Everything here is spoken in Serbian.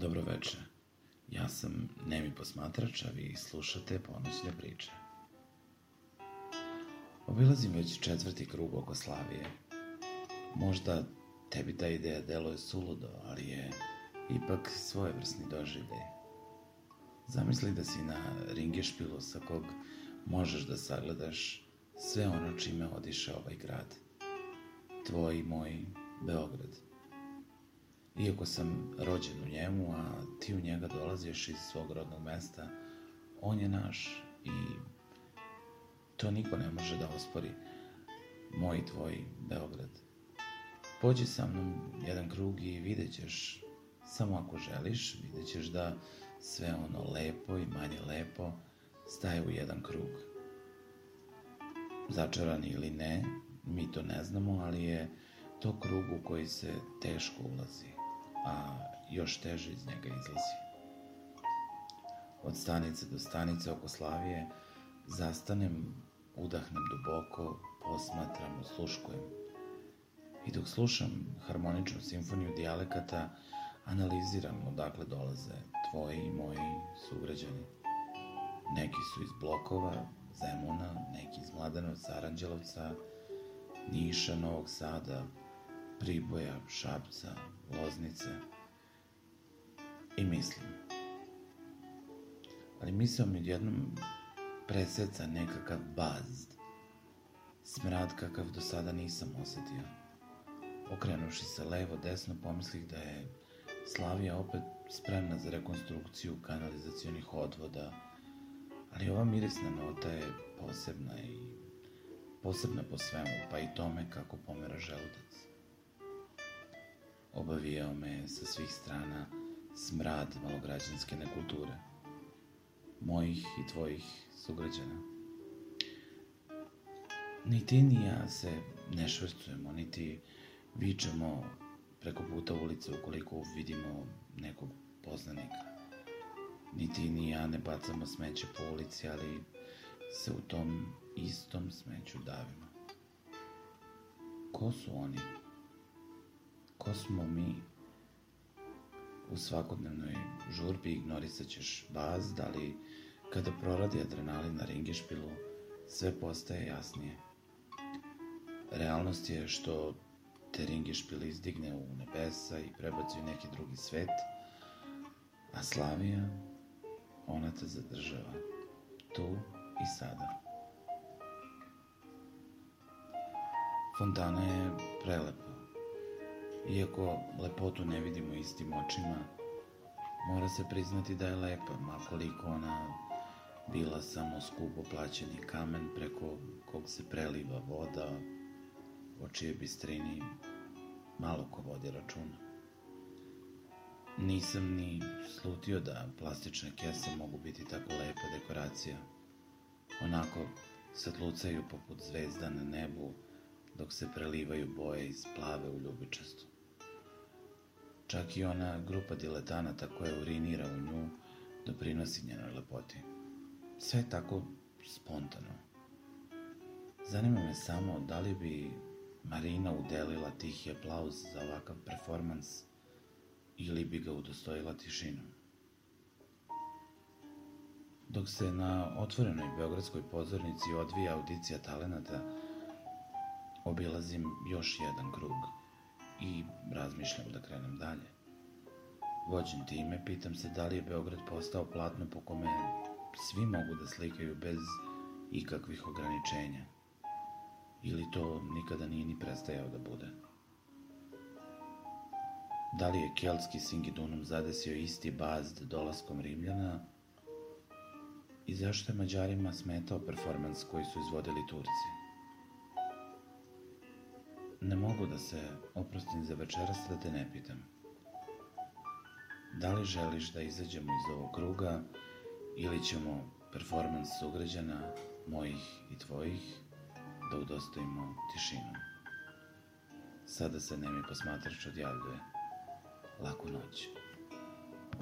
Dobro veče. Ja sam Nemi posmatrač, a vi slušate ponoćne priče. Obilazim već četvrti krug oko Slavije. Možda tebi ta ideja deluje suludo, ali je ipak svojevrsni doživljaj. Zamisli da si na ringešpilu sa kog možeš da sagledaš sve ono čime odiše ovaj grad. Tvoj i moj Beograd – Iako sam rođen u njemu, a ti u njega dolaziš iz svog rodnog mesta, on je naš i to niko ne može da ospori. Moj i tvoj Beograd. Pođi sa mnom jedan krug i vidjet ćeš, samo ako želiš, vidjet ćeš da sve ono lepo i manje lepo staje u jedan krug. Začaran ili ne, mi to ne znamo, ali je to krug u koji se teško ulazi a još teže iz njega izlazi. Od stanice do stanice oko Slavije zastanem, udahnem duboko, posmatram, osluškujem. I dok slušam harmoničnu simfoniju dijalekata, analiziram odakle dolaze tvoji i moji sugrađani. Neki su iz Blokova, Zemuna, neki iz Mladenovca, Aranđelovca, Niša, Novog Sada, Priboja, Šapca, Loznice i mislim. Ali misao mi odjednom preseca nekakav bazd. Smrad kakav do sada nisam osetio. Okrenuši se levo, desno, pomislih da je Slavija opet spremna za rekonstrukciju kanalizacionih odvoda, ali ova mirisna nota je posebna i posebna po svemu, pa i tome kako pomera želudac. Obavijao me sa svih strana smrad malograđanske nekulture, mojih i tvojih sugrađana. Ni ti ni ja se ne švrcujemo, niti vičemo preko puta ulice ukoliko vidimo nekog poznanika. Ni ti ni ja ne bacamo smeće po ulici, ali se u tom istom smeću davimo. Ko su oni? Ko smo mi u svakodnevnoj žurbi ignorisat ćeš baz, da li kada proradi adrenalin na ringešpilu, sve postaje jasnije. Realnost je što te ringešpil izdigne u nebesa i prebaci u neki drugi svet, a Slavija, ona te zadržava, tu i sada. Fontana je prelepa Iako lepotu ne vidimo istim očima, mora se priznati da je lepa, makoliko ona bila samo skupo plaćeni kamen preko kog se preliva voda, o čije bistrini malo ko vodi računa. Nisam ni slutio da plastične kese mogu biti tako lepa dekoracija. Onako satlucaju poput zvezda na nebu, dok se prelivaju boje iz plave u ljubičastu. Čak i ona grupa diletanata koja urinira u nju doprinosi njenoj lepoti. Sve je tako spontano. Zanima me samo da li bi Marina udelila tihi aplauz za ovakav performans ili bi ga udostojila tišinom. Dok se na otvorenoj beogradskoj pozornici odvija audicija talenata, obilazim još jedan krug – i razmišljam da krenem dalje. Vođen time, pitam se da li je Beograd postao platno po kome svi mogu da slikaju bez ikakvih ograničenja. Ili to nikada nije ni prestajao da bude. Da li je keltski Singidunum zadesio isti bazd dolaskom Rimljana i zašto je Mađarima smetao performans koji su izvodili Turci? Ne mogu da se oprostim za večeras da te ne pitam. Da li želiš da izađemo iz ovog kruga ili ćemo performans sugrađana, mojih i tvojih, da udostojimo tišinu. Sada se Nemi posmatrač odjavljuje. Laku noć.